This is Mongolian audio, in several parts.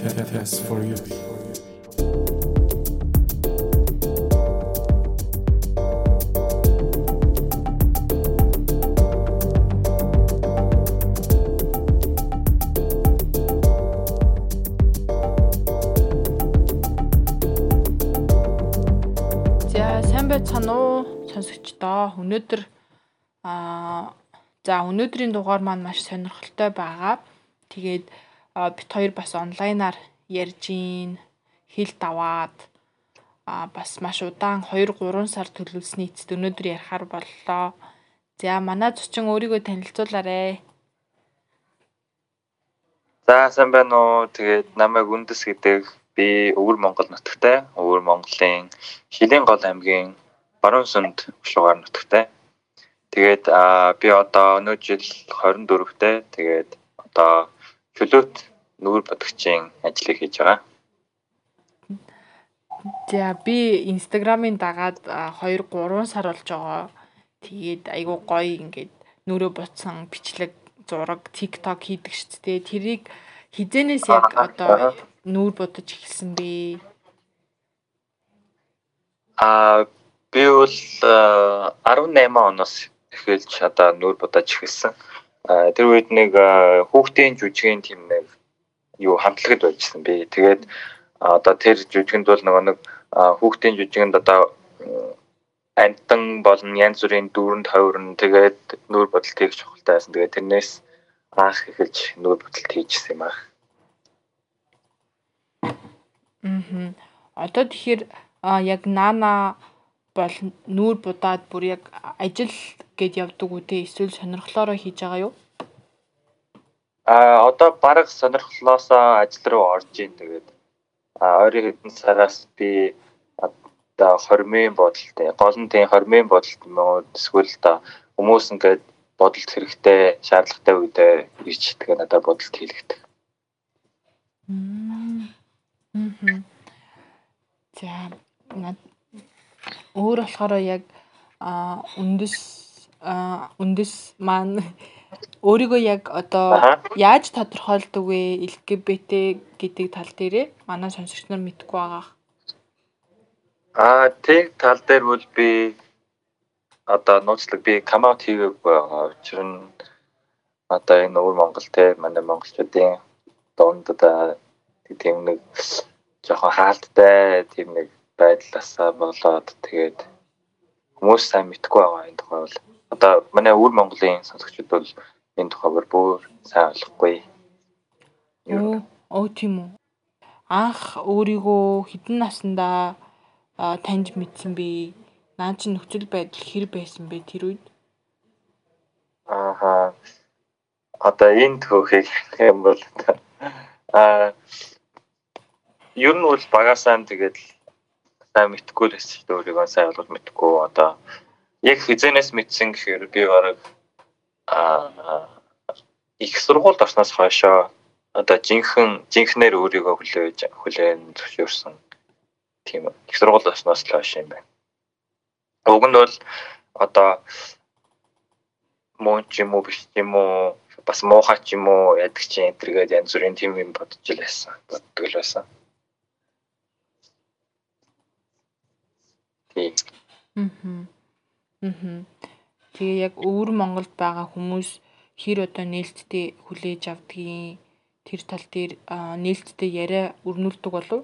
Test for you. За сайн байцгаана уу сонсогчдоо. Өнөөдөр аа за өнөөдрийн дугаар маань маш сонирхолтой байгаа. Тэгээд бит хоёр бас онлайнаар ярьж ийн хэл даваад а бас маш удаан 2 3 сар төлөвлөсний эцэст өнөөдөр ярихаар боллоо. За манай зочин өөрийгөө танилцуулаарай. За сайн байна уу. Тэгээд намайг Үндэс гэдэг би Өвөр Монгол нутагтай. Өвөр Монголын Хилийн гол аймгийн баруун сүнд Шугаар нутагтай. Тэгээд аа би одоо өнөө жил 24-тэй. Тэгээд одоо чөлөөт нүүр бодгчийн ажлыг хийж байгаа. За би инстаграмын дагаад 2 3 сар болж байгаа. Тэгээд айгуу гоё ингээд нүрээ буцсан бичлэг зураг TikTok хийдэг шүү дээ. Тэрийг хизэнээс яг одоо нүүр бодож эхэлсэн бэ? Аа би бол аа, 18 оноос эхэлж одоо нүүр бодож эхэлсэн. Аа, Тэр үед нэг хүүхдийн жүжигийн тийм нэг юу хамтлагд байжсэн би. Тэгээд одоо тэр жүжигэнд бол нөгөө нэг хүүхдийн жүжигэнд одоо амтан болон янз бүрийн дүүрэнд хойрон тэгээд нүүр бодолт хийх чухалтай байсан. Тэгээд тэрнээс анх эхэлж нүүр бодолт хийжсэн юм аа. Аа. Одоо тэгэхээр яг наана бол нүүр будаад бүр яг ажил гээд явдаг үү те эсвэл сонирхлоороо хийж байгаа юу? А одоо баг сонирхлоосоо ажил руу орж ийн тэгээд а ойрын хэдэн сараас би одоо хормын бодолтой гол нь тийм хормын бодолт уу эсвэл одоо хүмүүс ингээд бодолт хэрэгтэй шаардлагатай үедээ ирж идэх надад бодолт хийлгдэг. Мм. За над- өөр болохоор яг а үндэс үндэс маань өөрийгөө яг одоо яаж тодорхойлдог вэ? LGBT гэдэг тал дээрээ манай сонсогч нар мэдгүй байгаа. А тэг тал дээр бол би одоо нууцлаг би камаут хийгээгүй байгаа учир нь одоо энэ өвөр Монгол те манай монголчуудын донд одоо тийм нэг жоохон хаалттай тийм нэг байдлаасаа болоод тэгээд хүмүүс сайн мэдгүй байгаа энэ тухай бол одоо манай өвөр Монголын сонсогчид бол энэ тухайгаар бүр сайн ойлгохгүй. Оо, тийм үү. Анх өөрийгөө хэдэн наснда а, таньж мэдсэн бэ? Наа чи нөхцөл байдал хэр байсан бэ тэр үед? Ааха. Одоо энэ төхийг юм бол аа ер нь бол багасаа тэгээд сайн мэдхгүй л дээ өөрийгөө сайн ойлгож мэдхгүй одоо яг хизэнээс мэдсэн гэхээр би бараг аа их сургуульд орсноос хойшоо одоо жинхэнэ жинхнэр өөрийгөө хүлээж хүлээн зөвшөөрсөн тийм их сургуульд орсноос л хойш юм байна. Уг нь бол одоо муу ч юм уу биш юм уу бас муухай ч юм уу яадаг чи энэ төргээд янз бүрийн тийм юм бодож л байсан. Боддог л байсан. Тийм. Аа. Аа. Тэгээ яг өвөр Монголд байгаа хүмүүс хэр одоо нээлттэй хүлээж авдгийг тэр тал дээр нээлттэй яриа өрнүүлдэг болов?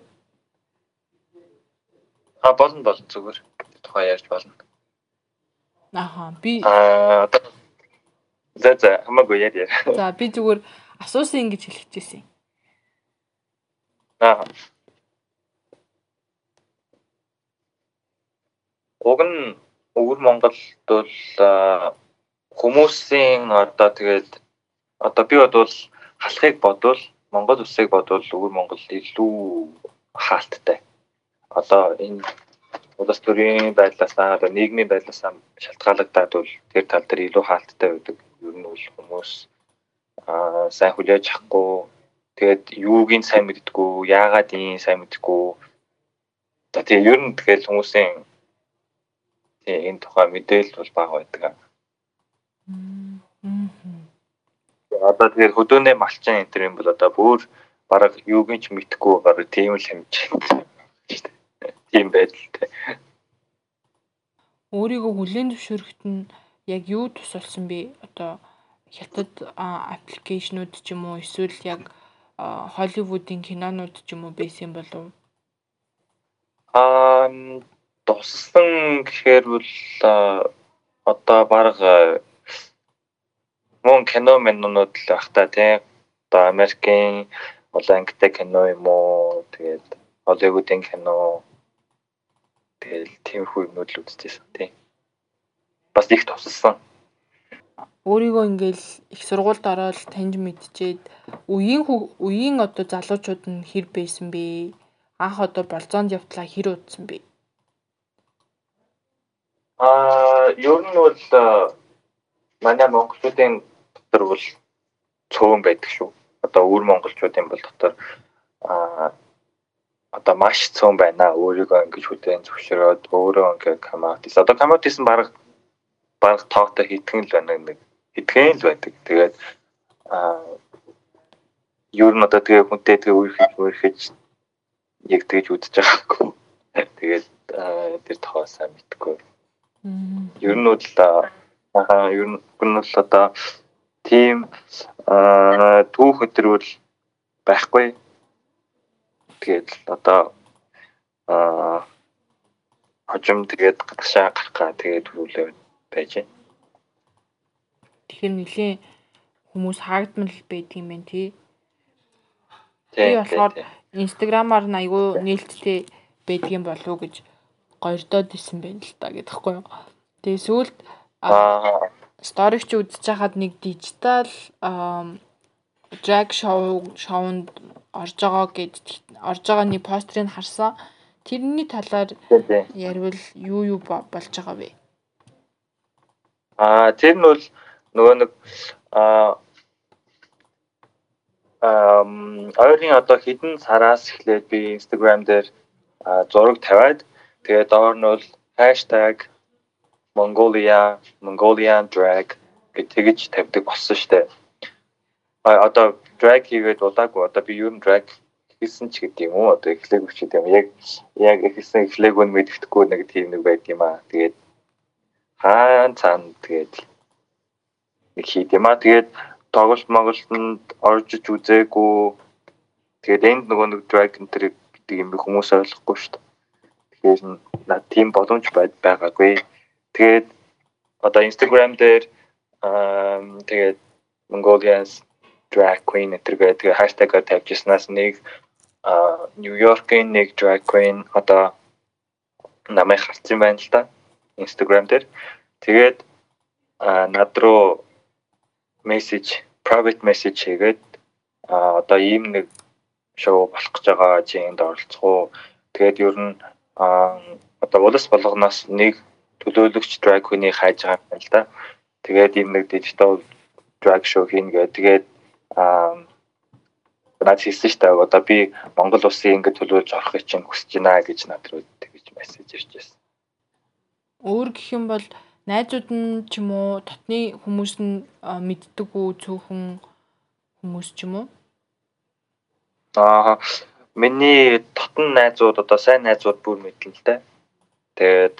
А болно болно зүгээр. Тухайн ярьж болно. Аха. Би Аа за за хамаагүй яа. за би зүгээр асуусан ингэж хэлэх гэжсэн. Аа. Уг нь өвөр Монголд бол хүмүүсийн одоо тэгээд одоо би бодвол халахыг бодвол Монгол улсыг бодвол өвөр Монгол илүү хаалттай. Одоо энэ улс төрийн байдлаасаа одоо нийгмийн байдлаасаа шалтгаалагдаад бол тэр тал дээр илүү хаалттай байдаг. Ер нь бол хүмүүс аа сайн хүлээж авахгүй тэгээд юуг нь сайн мэддэггүй, яагаад ийм сайн мэддэггүй. За тийм ер нь тэгэл хүмүүсийн тийм энэ тухай мэдээлэл бол бага байдаг. Мм. Одоо тэгэхээр хөдөөнөө малчин энэ төр юм бол одоо бүр бараг юуг нь ч мэдхгүй бараг тийм л хэмжээ. Тийм байдалтай. Өөрийгөө хүлээн зөвшөөрөхөд нь яг юу тусалсан бэ? Одоо хятад аппликейшнүүд ч юм уу эсвэл яг Холливуудын кинонууд ч юм уу байсан болов? Аа туссан гэхээр бол одоо баг мөн кино миннууд л бах та тийм одоо Америкийн бол ангитай кино юм уу? Тэгээд Холливуудын кино. Тэгэл тиймэрхүү юмнууд л үзчихсэн тийм бас их тусалсан өөрийгөө ингээл их сургуульд ороод таньж мэдчихэд үеийн үеийн одоо залуучууд нь хэр байсан бэ? Анх одоо болзоонд явтлаа хэр удсан бэ? Аа, ер нь бол манай монголчуудын дотор бол цөөн байдаг шүү. Одоо өвөр монголчуудын бол дотор аа одоо маш цөөн байна. Өөрийгөө ингэж хүлээн зөвшөөрөөд өөрөө ингээ камаутис. Одоо камаутис нь баг баг тоогтой хитгэн л байна нэг хитгэн л байдаг. Тэгээд аа ер нь одоо тэгээ хүнтэй тэгээ үерхэж үерхэж яг тэгж үдчихэж байгаагүй. Тэгээд тэр тохоо сайн мэдгүй. Ер нь бол аа ер нь бол одоо тийм аа түүх өдрөл байхгүй. Тэгээд одоо аа хожим тэгээд гадагшаа гарах га тэгээд хөрүүлээ байж байна. Тэгэхээр нэлийн хүмүүс хаагдмал байдаг юм байна тий. Би болохоор инстаграмаар айгүй нээлттэй байдаг юм болов уу гэж гоёрдоод исэн байна л та гэдэгхгүй юу. Тэгээ сүүлд сториг чи үзэж хахад нэг дижитал drag show шоунд орж байгаа гэж орж байгаа нэг постерыг харсан. Тэрний талаар ярил юу юу болж байгаа вэ? Аа тэр нь бол нөгөө нэг аа ойрын одоо хэдэн сараас эхлээд би Instagram дээр зураг тавиад тэгээд доор нь бол Mongolia Mongolian drag гэж тэгж тавьдаг болсон штэ. А одоо drag хийгээд удаагүй одоо би юу н drag хийсэн ч гэдэг юм уу одоо эхлэегүй ч гэдэг юм яг яг ихсэн эхлэегүй нь мэддэхгүй нэг тийм нэг байд юм аа тэгээд хаан цаана тэгээд нэг хийд юм аа. Тэгээд тоглолт Монголд орж иж үзээгүй. Тэгээд энд нөгөө нэг Dragon тэр гэдэг юм хүмүүс ойлгохгүй дээ. Тэгэхээр над тийм боломж байгаагүй. Тэгээд одоо Instagram дээр тэгээд Mongolians drag queen гэдэг тэгээд хаштагаар тавьжснаас нэг а Нью Йоркийн нэг drag queen одоо намайг харсан байна л да Instagram дээр. Тэгээд над руу мессеж private message хийгээд одоо ийм нэг шоу болох гэж байгаа чи энд оролцох уу тэгээд ер нь а одоо улс болгоноос нэг төлөөлөгч drag queen-ийг хайж байгаа юм л да. Тэгээд ийм нэг digital drag show хийнэ гэдэг тэгээд а наад хийсэн дээ. Одоо би Монгол улсын ингэ төлөөлж орохыг чинь хүсэж байна гэж над руу тэгж мессеж ирж байсан. Өөр гэх юм бол найзууд нь ч юм уу дотны хүмүүс нь мэддэг үү цөөхөн хүмүүс ч юм уу? Аа миний дотн найзууд одоо сайн найзууд бүр мэдэн л дээ. Тэгээд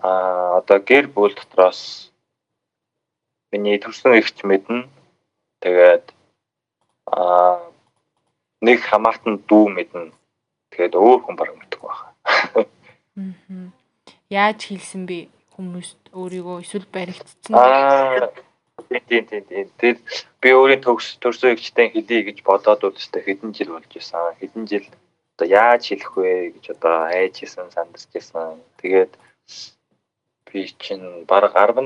аа одоо гэр бүл дотроос миний төрсөн эгч мэднэ. Тэгээд аа нэг хамаатан дүү мэднэ. Тэгээд өөр хүн бараг мэдгүй байна. Аа. Яаж хэлсэн бэ? хүмүүст өөрийгөө эсвэл баригдсан аа тийм тийм тийм тэр би өөрийн төгс төрсөн эгчтэй хэлье гэж бодоод өстэй хэдэн жил болж исэн хэдэн жил одоо яаж хэлэх вэ гэж одоо айж исэн сандж исэн тэгээд би чинь баг 18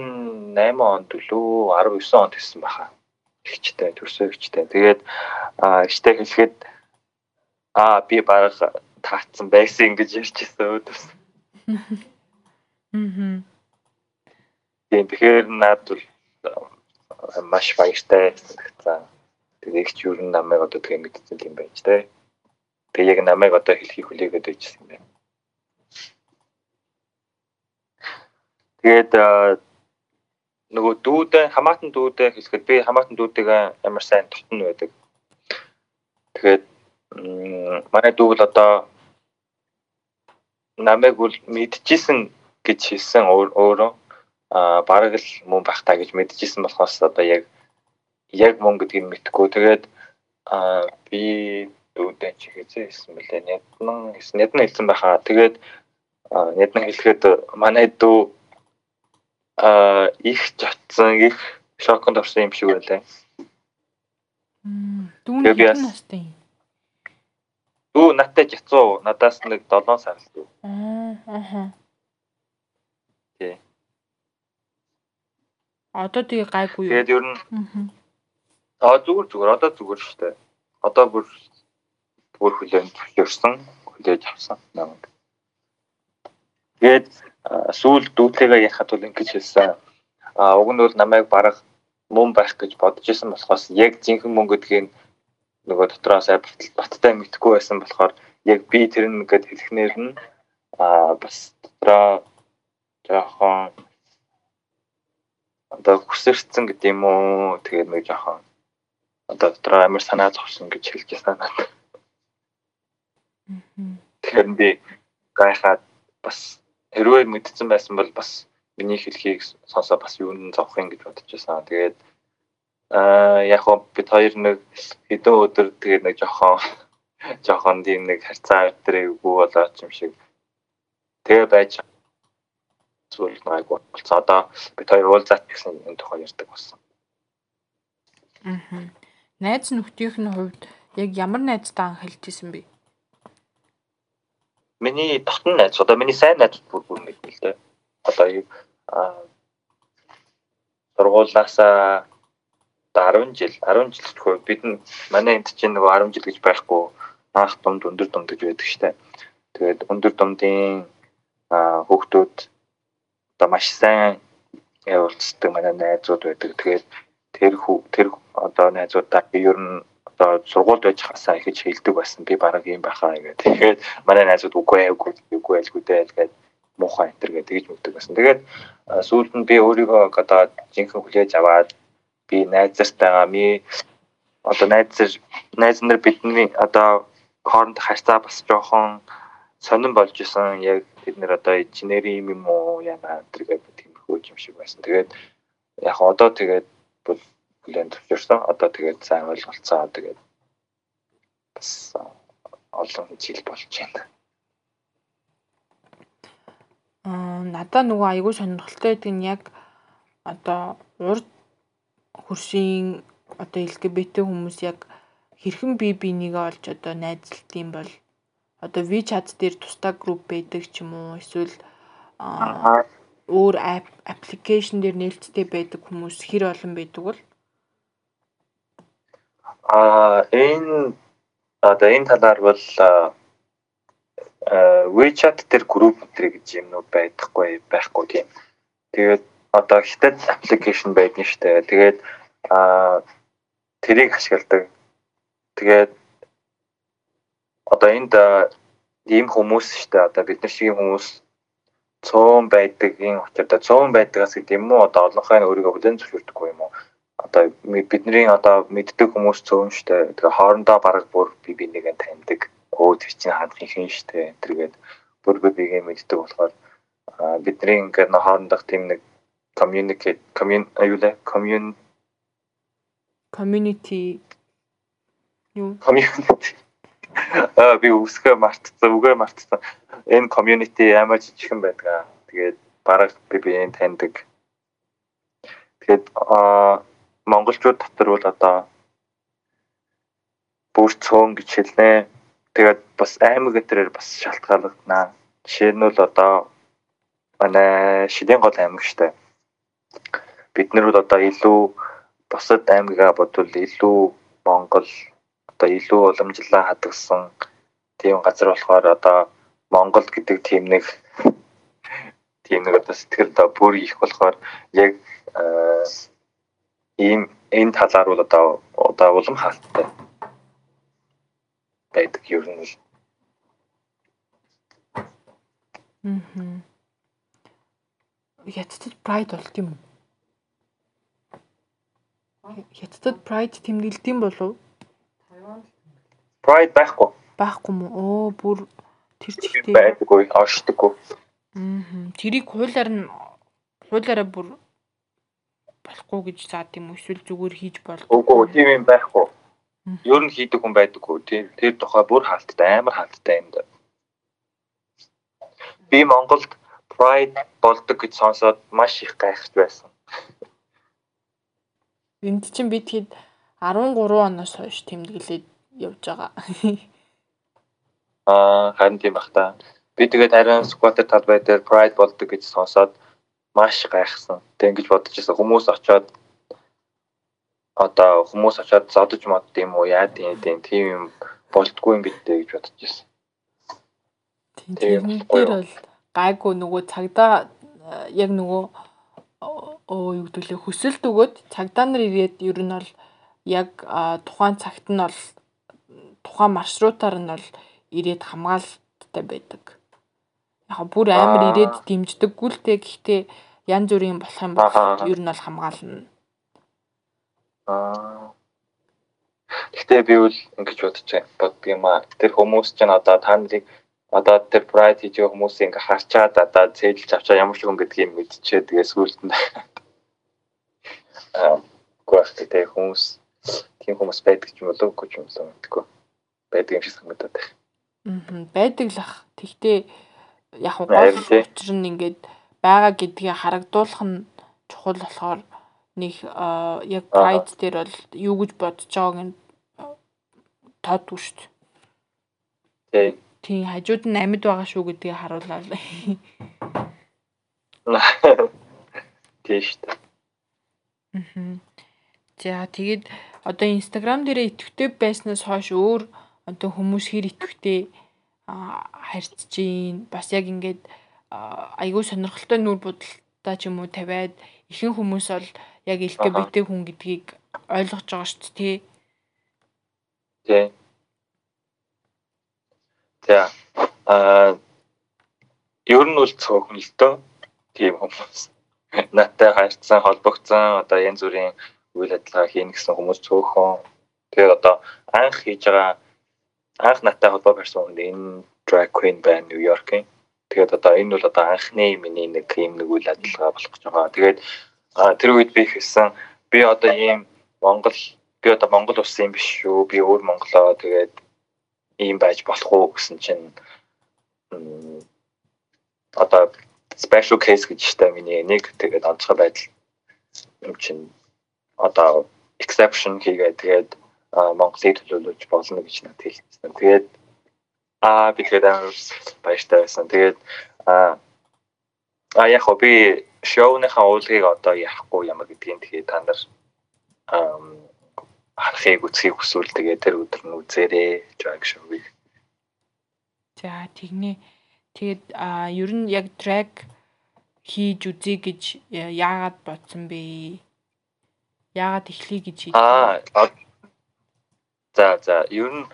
онд лөө 19 онд хэлсэн баха. Эгчтэй төрсөн эгчтэй тэгээд эгчтэй хэлэхэд аа би баг таацсан байсан гэж ярьж исэн өөдөөс Аа Тийм тэгэхээр наад бол маш баяртай санагдсан. Тэгээд ч юу намайг одоо тэгээ мэдсэн юм байж тээ. Тэгээ яг намайг одоо хэлхийг хүлээгээд байжсэн юм байна. Тэгээд нөгөө дүүдээ хамаатан дүүдээ хэлэхэд би хамаатан дүүдтэйгээ амар сайн тотно байдаг. Тэгээд манай дүү бол одоо намайг бол мэдчихсэн гэж хэлсэн өөрөө а бараг л мөн байх та гэж мэдчихсэн болохоос одоо яг яг мөн гэдгийг мэдгүй тэгээд а би дүүдэн чи бэлээ няднан гэсэн няднан хэлсэн байхаа тэгээд няднан хэлэхэд манай дүү а их чатсан их шоконд орсон юм шиг байлаа. Дүүний хэдэн настай юм? Дүү надтай жацуу надаас нэг 7 сар л дүү. Аа аха. Тий. Одоо тэгээ гайгүй юу? Тэгээд ер нь Аа зүгээр зүгээр одоо зүгээр шүү дээ. Одоо бүр бүр хүлээн зөвлөсөн, хүлээж авсан намайг. Тэгээд сүүл дүүтлэгээ яхад бол ингэж хэлсэн. Аа уг нь бол намайг бараг мөн байх гэж бодож исэн болохоос яг зинхэн мөн гэдгийг нөгөө дотроос баттай мэдхгүй байсан болохоор яг би тэр нь ингээд хэлэхнээр нь аа бас дотроо жоохон одоо хүсэрсэн гэдэг юм уу тэгээд нэг жоохон одоо дотроо амар санаа зовсон гэж хэлж байсан надад. Тэгэхээр би гайхаад бас хэрвээ мэдсэн байсан бол бас миний хэлхийг сонсоо бас юунд зовх юм гэж бодож байсан. Тэгээд аа яг хөө бид хоёр нэг хэдэн өдөр тэгээд нэг жоохон жоохон тийм нэг харьцаа өдрээгүй болоод юм шиг. Тэгээ байж зүйл нэг болцоо одоо бид хоёр уулзаад гэсэн энэ тухай ярьдаг болсон. Аа. Найз нөхдийнх нь хувьд яг ямар найзтай анхэлж исэн бэ? Миний дотн найз одоо миний сайн найз бүр бүр мэднэ л дээ. Одоо сургуулаасаа 10 жил 10 жил гэхгүй бид нь манай энд чинь нөгөө 10 жил гэж байхгүй анх дунд өндөр дунд гэж байдаг штэ. Тэгээд өндөр дундын хүүхдүүд одоо маш сайн явуулцдаг манай найзууд байдаг. Тэгээд тэр тэр одоо найзуудаа ер нь одоо сургуульд байж хасаа ихэж хэлдэг байсан. Би бараг юм байхаа гэдэг. Тэгээд манай найзууд үгүй үгүй үгүй айлгүй дээ гэдэг муухай энэ төр гэж мэддэг байсан. Тэгээд сүүлд нь би өөрийгөө одоо жинхэнэ хүлээж аваад би найзартайгаа ми одоо найз найз нар бидний одоо хооронд харьцаа бас жоохон сонирн болж исэн яг бид нэр одоо инженери юм уу яна тэргээд тиймэрхүү юм шиг байсан. Тэгээд яг одоо тэгээд бол хүлэн зөвшөөрсөн. Одоо тэгээд сайн ойлголцоо тэгээд бас олон жил болж байна. Аа надаа нөгөө айгүй сонирхолтой гэдэг нь яг одоо урд хөршийн одоо LGBT хүмүүс яг хэрхэн бие бинийгээ олж одоо найзлт юм бол одоо WeChat дээр тусдаа групп байдаг ч юм уу эсвэл өөр аппликейшн дээр нээлттэй байдаг хүмүүс хэр олон байдаг бол а энэ одоо энэ талаар бол WeChat дээр групп өдр гэж юмнууд байхгүй байхгүй тийм. Тэгээд одоо хятад аппликейшн шүү дээ. Тэгээд аа тэрийг ашигладаг. Тэгээд одоо энд ийм хүмүүс шүү дээ. Одоо бид нар шиг хүмүүс цөөн байдгийн учирда цөөн байдгаас гэдэг юм уу? Одоо олонхоо өөрийгөө хүлэн зөвшөөрдөггүй юм уу? Одоо бидний одоо мэддэг хүмүүс цөөн шүү дээ. Тэгээ хоорондоо бараг бүр би бинийгээ таньдаг өө тэр чинь хандах юм штэ тэргээд бүр бүр бигээ мэддэг болохоор бидний ингээд хоорондох тийм нэг communicate commun аюулаа commun community юу community би үсгээ мартсан үгээ мартсан энэ community амар жижигхэн байдаг тэгээд бараг биеийн таньдаг тэгээд аа монголчууд дотор бол одоо бүр цөөн гэж хэлнэ Тэгээд бас аймаг өдрээр бас шалтгаалгадана. Жишээ нь бол одоо манай Шидэн гол аймаг штэ. Бид нар бол одоо илүү бусад аймгаа бодвол илүү Монгол одоо илүү уламжлаа хадгалсан тийм газар болохоор одоо Монгол гэдэг тийм нэг тийм нэг одоо сэтгэл одоо бүр их болохоор яг ийм энэ талаар бол одоо одоо улам хаалттай байдаг ер нь л. Мм. Хятадд pride болт юм уу? Хятадд pride тэмдэглэдэм болов? Pride байхгүй. Байхгүй мó. Оо бүр тэр чигтээ байдаггүй, оршдоггүй. Аа. Тэрийг хуулиар нь хуулиараа бүр болохгүй гэж заад юм эсвэл зүгээр хийж бол. Үгүй тийм юм байхгүй. Ер нь хийдэг хүн байдаггүй. Тэр тэр тухай бүр хаалттай, амар хаалттай юм да. Би Монголд Pride болдог гэж сонсоод маш их гайхаж байсан. Энд чинь би тэгэхэд 13 оноос хойш тэмдэглээд явж байгаа. Аа харин тийм бах та. Би тэгээд харин squatter талбай дээр Pride болдог гэж сонсоод маш гайхсан. Тэг ингэж бодож байсан хүмүүс очоод одоо хүмүүс очоод зодож мод тийм үү яа тийм тийм юм болтгүй юм бидтэй гэж бодож байсан. Тийм тэр бол гайгүй нөгөө цагдаа яг нөгөө оо юу гэдгэлээ хүсэлт өгөөд цагдаа нар ирээд ер нь бол яг тухайн цагт нь бол тухайн маршрутаар нь бол ирээд хамгаалттай байдаг. Яг бүр амар ирээд дэмждэггүй л те гэхдээ янз бүрийн болох юм бол ер нь бол хамгаална. Аа. Гэхдээ би бол ингэж бодож боддгийм аа. Тэр хүмүүс ч одоо та нарыг одоо тэр pride хийж байгаа хүмүүсийг ингээ харчаад одоо цэжилж авчаа ямар ч хүн гэдгийг мэдчихээ тэгээ сүулт нь аа гоош тэгээ хүмүүс тийм хүмүүс байдаг ч юм уу үгүй ч юм уу мэдгүй байдаг юм шиг санагдаад байна. Аа байдаг л ах. Тэгтээ яг гол учир нь ингээд байгаа гэдгийг харагдуулах нь чухал болохоор нэг яг pride дээр бол юу гэж бодож байгааг нь тоодгүй шүү дээ. Тийм Тийм хажууд нь амьд байгаа шүү гэдгийг харууллаа. Тийм шүү дээ. Аа. За тэгээд одоо Instagram дээрээ итгэвтэй байснаас хойш өөр одоо хүмүүс хэр итгэвтэй харьцаж гин бас яг ингээд айгүй сонирхолтой нүр будалтай ч юм уу тавиад ихэнх хүмүүс бол яг LGBT хүн гэдгийг ойлгож байгаа шүү дээ. Тий. За аа ер нь бол цөөхөн л дөө тийм хүмүүс. Наттай харьцсан, холбогдсон одоо янз бүрийн үйл ажиллагаа хийнэ гэсэн хүмүүс цөөхөн. Тэгээд одоо анх хийж байгаа анх наттай холбоо барьсан хүн энэ drag queen байна Нью Йоркийн. Тэгээд одоо энэ бол одоо анхны миний нэг юм нэг үйл ажиллагаа болох гэж байгаа. Тэгээд тэр үед би хэлсэн би одоо ийм Монгол би одоо Монгол улсын юм биш шүү. Би өөр Монголоо тэгээд ийм байж болох уу гэсэн чинь одоо special case гэж штэ миний нэг тэгээд онцгой байдал юм чинь одоо exception хийгээд тэгээд Монголыг төлөөлөж болно гэж надад хэлсэн. Тэгээд аа би тэгээд баяртай байсан. Тэгээд аа а яг хобби шоуныхаа уулгийг одоо яахгүй ямар гэдгийг тэгээд та нар харахыг үзхийг хүсвэл тэгээ тэр өдөр нь үзээрэй drag show-ыг. За тэгнэ. Тэгээд а ер нь яг drag хийж үзье гэж яагаад бодсон бэ? Яагаад эхлэе гэж хийж Аа за за ер нь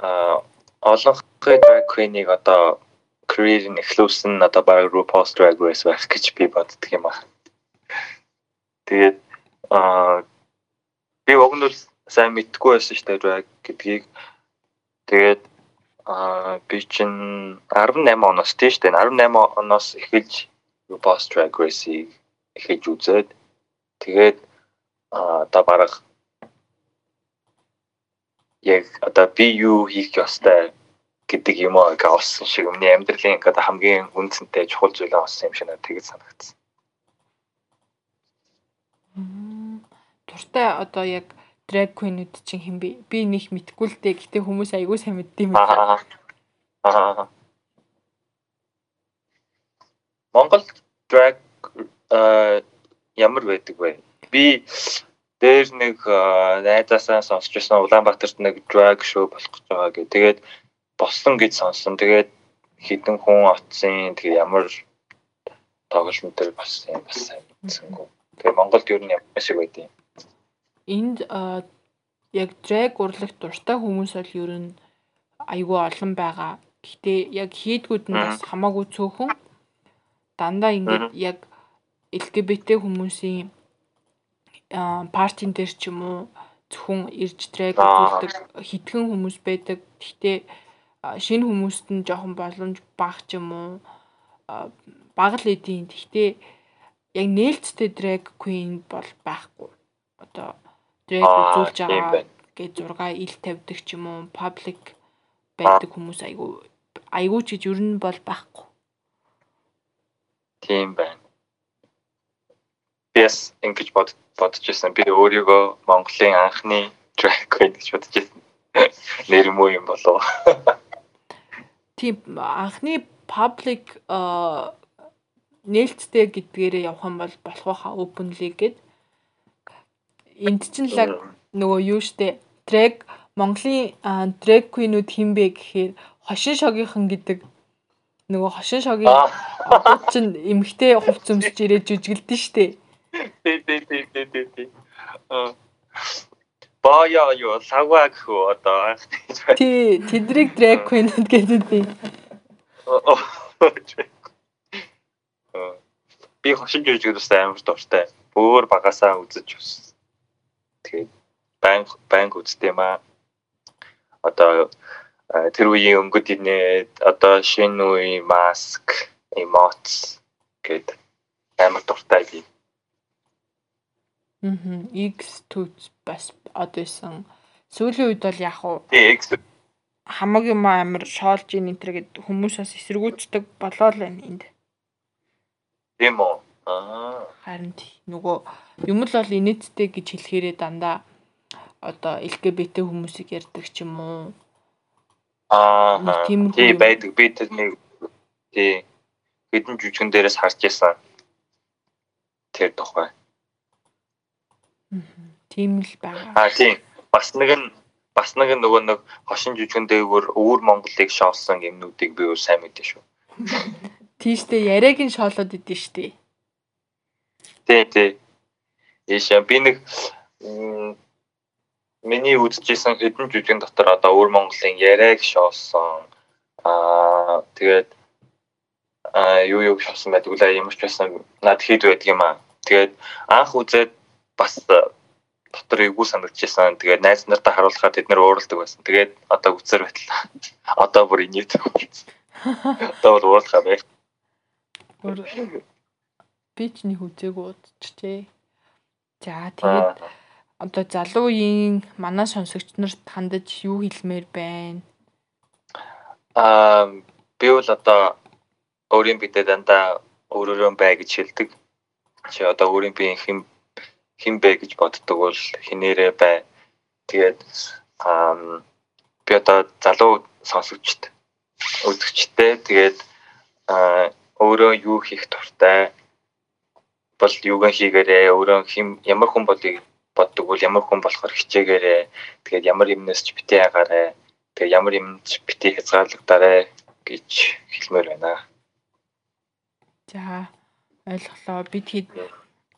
олонхын drag queen-ыг одоо career нь эхлүүлсэн одоо баг RuPaul's Drag Race байх гэж би боддөг юм аа. Тэгээд аа би уг нь бол сайн мэдгүй байсан шүү дээ drag гэдгийг. Тэгээд аа би чинь 18 оноос тийш дээ 18 оноос эхэлж RuPaul's Drag Race-ийг эхэлж үзээд тэгээд аа одоо бараг яг одоо би юу хийх ёстой гэдэг юм аа ингээ олсон шиг өмнө амьдралын ингээ хамгийн үндсэнтэй чухал зүйлээ олсон юм шиг надад тэгж санагдсан. Туртай одоо яг drag queen-үүд чинь хэн бэ? Би нэг мэдгүй л дээ. Гэтэ хүмүүс айгүй сайн мэддэм юм байна. Аа. Монгол drag ямар байдаг вэ? Би дээр нэг найзаасаа сонсч байсан Улаанбаатарт нэг drag show болох гэж байгаа гэ. Тэгээд болсон гэж сонссон. Тэгээд хідэн хүн оцсон. Тэгээд ямар тоглолт төр болсон юм бас сайн мэдсэнгүү. Тэгээд Монголд юу нэг ямар шиг байдیں۔ энд яг drag урлагт дуртай хүмүүс бол ер нь айгүй олон байгаа. Гэхдээ яг хийдгүүд нь бас хамаагүй цөөхөн. Дандаа ингээд яг LGBT хүмүүсийн партийн дээр ч юм уу зөвхөн ирж трек үзүүлдэг хитгэн хүмүүс байдаг. Гэхдээ шинэ хүмүүст нь жоохон боломж бага ч юм уу бага л эдийн. Гэхдээ яг нээлттэй drag queen бол байхгүй. Одоо drag үзүүлж байгаа гэж 6 ил тавьдаг ч юм уу public байдаг хүмүүс айгүй айгүй ч гэж ер нь бол байхгүй. Тийм байна. Yes, ингэж бод бодож байсан. Би өөрийгөө Монголын анхны drag queen гэж бодож байсан. Нэр муу юм болов. Тийм анхны public нээлттэй гэдгээрээ явах юм бол болох байхаа openly гэд. Энд чинь л нөгөө юу штэ drag Монголын drag queen-үүд хин бэ гэхээр хошин шогийнхан гэдэг нөгөө хошин шогийн чинь эмгтэй хувц өмсөж ирээд жүжиглдэн штэ. Тий, тий. Бая юу саваг хөө одоо анх тий тэдрийг drag queen гэдэг тий. Би хошин жүжигдээс амар дуртай. Бөөр багасаа үзэж ус. Тэгээд банк банк үзтээ маа. Одоо тэр үеийн өнгөд инээд одоо шинэ үеийн маск, эмоц гэд амар дуртай би. Мм X төц бас одоосэн. Сүүлийн үед бол яг уу X хамаг юм амар шоолж ийн энэ гэд хүмүүсээс эсэргүүцдэг болоо л байна энд. Тийм үү? Аа. Харин нөгөө юм л бол инээдтэй гэж хэлэхээрээ дандаа одоо LGBT хүмүүсийг ярьдаг ч юм уу. Аа. Тийм байдаг. Би тэрний тий хэдэн жүжигэн дээрээс харж байсан. Тэр тухай. Тийм л байгаа. Аа тийм. Бас нэг нь бас нэг нөгөө нэг хошин жүжигэн дээгүүр өвөр Монголыг шоолсон юмнуудыг би өөр сайн мэдэн шүү. Тийштэй яриаг нь шоолоод идэв штэ. Тий, тий. Ийшээ би нэг миний үзчихсэн хэдэн жүжигэн дотор одоо өвөр Монголын яриаг шоолсон. Аа тэгээд аа юу юу шоолсон байдаг үлээ ямар ч байсан над хэд байдаг юм аа. Тэгээд анх үзээд бас дотор эвгүй санагдчихсан. Тэгээд найз нартаа харуулахаар тэд нэр ууралдаг байсан. Тэгээд одоо үцээр байтлаа. Одоо бүр инээд. Одоо бол уурлахаа бай. Би ч нэг үзег удчихжээ. За тэгээд одоо залуу үеийн манай сонсогч нарт хандаж юу хэлмээр байна? Аа би бол одоо өөрийн бидээ дандаа өөрөөрөө бай гэж хэлдэг. Чи одоо өөрийн биеийн хэм хэн бэ гэж боддог бол хинээрээ бай. Тэгээд би одоо залуу сонсогчд үзэгчтэй тэгээд өөрөө юу хийх дуртай бол юуг хийгээрээ өөрөө хэм ямар хүн болыг боддог бол ямар хүн болохоор хичээгээрээ тэгээд ямар юмнаас ч битээ агаарэ тэгээд ямар юмч битээ хязгаарлагдаарэ гэж хэлмээр байна. За ойлголоо. Би тэгэд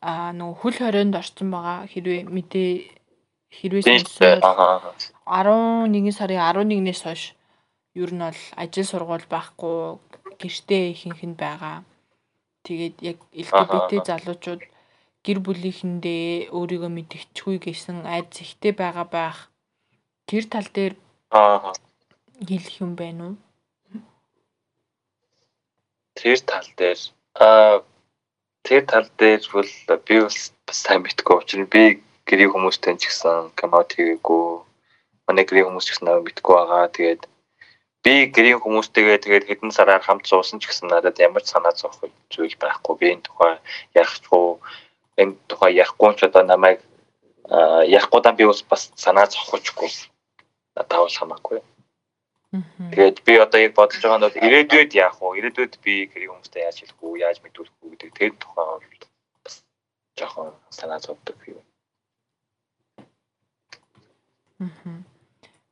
аа нөгөө хөл хорионд орсон байгаа хэрвээ мэдээ хэрвээ сонсоод 11 сарын 11-ээс хойш ер нь бол ажил сургууль байхгүй гэртээ ихэнх нь байгаа. Тэгээд яг LGBT залуучууд гэр бүлийнхэндээ өөрийгөө мэдгчгүй гэсэн айц ихтэй байгаа байх. Тэр тал дээр хэлэх юм байна уу? Тэр тал дээр аа тэр тал дээр бол би бас сайн мэдгүй учраас би гэрийн хүмүүстэй ч гэсэн камаут хийгээгүй. Манай гэрийн хүмүүс ч гэсэн наваа мэдгүй байгаа. Тэгээд би гэрийн хүмүүстэйгээ тэгээд хэдэн сараар хамт суусан ч гэсэн надад ямар ч санаа зовх зүйл байхгүй. Би энэ тухай ярахгүй энэ тухай ярихгүй ч одоо намайг ярихгүйдаа би бас санаа зовхочгүй. Надад бол хамаагүй. Тэгээд би одоо яг бодож байгаа нь бол ирээдүйд яах вэ? Ирээдүйд би гэрийн хүмүүстэй яаж хэлэх үү, яаж мэдүүлэх үү гэдэг тэр тухай бол бас жоохон санаа зовдөг юм.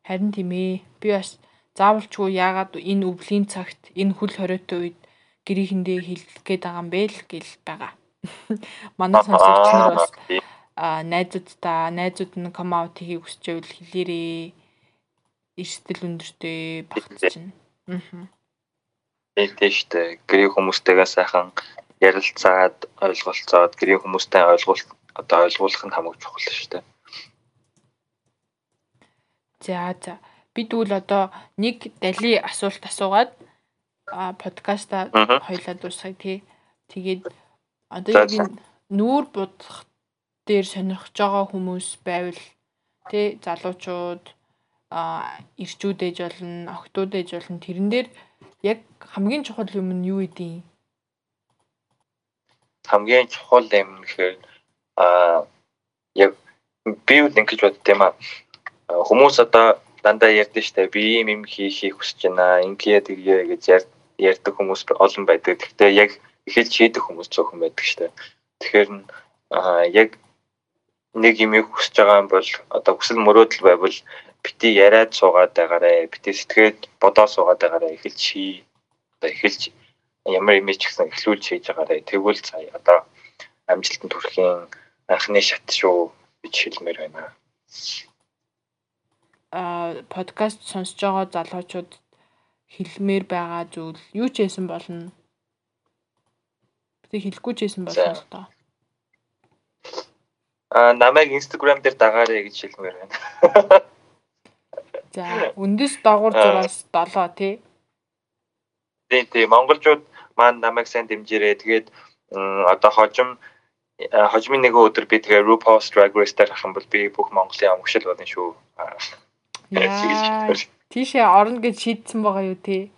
Харин тийм ээ. Би бас заавалчгүй яагаад энэ өвлийн цагт энэ хөл хориотой үед гэрийнхэндээ хэлэх гээд байгаа юм бэ л гэл байгаа. Манай сонсогч нар бас а найзуудтай найзууд нь ком аут хийхийг хүсч байвал хэлээрээ эрсдэл өндөртэй багтчихна. Аа. Тэгтээ штэ гэрийн хүмүүстэйгээ сайхан ярилцаад ойлголцоод гэрийн хүмүүстэй ойлголт одоо ойлгуулах нь хамаагүй чухал штэ. За за. Би тэгвэл одоо нэг дали асуулт асуугаад а подкаста хоёлаа дуусгая тий. Тэгээд одоо яг нүүр будах дээр сонирхож байгаа хүмүүс байвал тий залуучууд ирчүүд ээж болно, охтууд ээж болно. Тэрэн дээр яг хамгийн чухал юм нь юу идэв? Хамгийн чухал юм гэхээр а яг би үл ингэж бодд юм а хүмүүс одоо дандаа ярьдэн штэ би ийм юм хийхийг хүсэж байна. Ингээ тэгье гэж ярьдаг хүмүүс олон байдаг. Гэхдээ яг эхэлж хийдэг хүмүүс цөөхөн байдаг штэ. Тэгэхээр яг нэг юм хүсэж байгаа юм бол одоо хүсэл мөрөөдөл байвал бити яриад суугаад байгаарэ бити сэтгэхэд бодоо суугаад байгаарэ эхэлж хий одоо эхэлж ямар ч гэсэн эхлүүлж хийж байгаарэ тэгвэл цаа одоо амжилтанд хүрэхийн анхны шат шүү гэж хэлмээр байна. А подкаст сонсож байгаа залуучууд хэлмээр байгаа зүйл юу ч байсан болно. Би хэлэхгүй ч байсан болно л доо. А намайг Instagram дээр дагаарэ гэж хэлмээр байна. За, үндэс дагуур зураас 7 тий. Тий, тий. Монголчууд маань намайг сайн дэмжээрэй. Тэгээд одоо хожим хожимын нэг өдөр би тэгээ RuPaul's Drag Race дээр ахын бол би бүх Монголын омгшил болно шүү. Тийшээ орно гэж шийдсэн байгаа юу тий.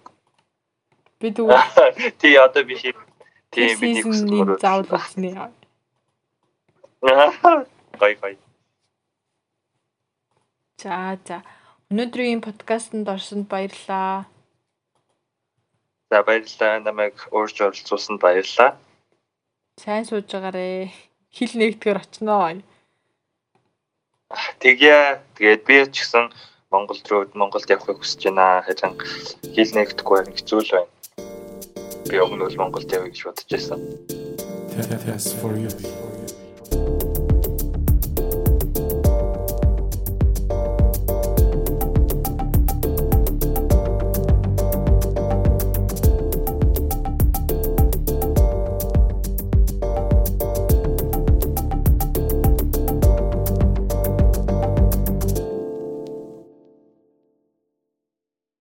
Би тэгвэл тий одоо би шийд. Тий би нэг хүсэл заавал үзнэ. Гай гай. За за. Өнөөдрийн подкастт орсонд баярлалаа. За баярлалаа. Намайг уурж оролцуулсанд баярлалаа. Сайн сууж байгаарэ. Хил нэгтгэр очноо. Тэгье. Тэгээд би ч гэсэн Монгол руу Монголд явахыг хүсэж байна. Харин хил нэгдэхгүй байх хэцүү л байна. Би өмнө нь Монголд явъя гэж бодож байсан. Test for you.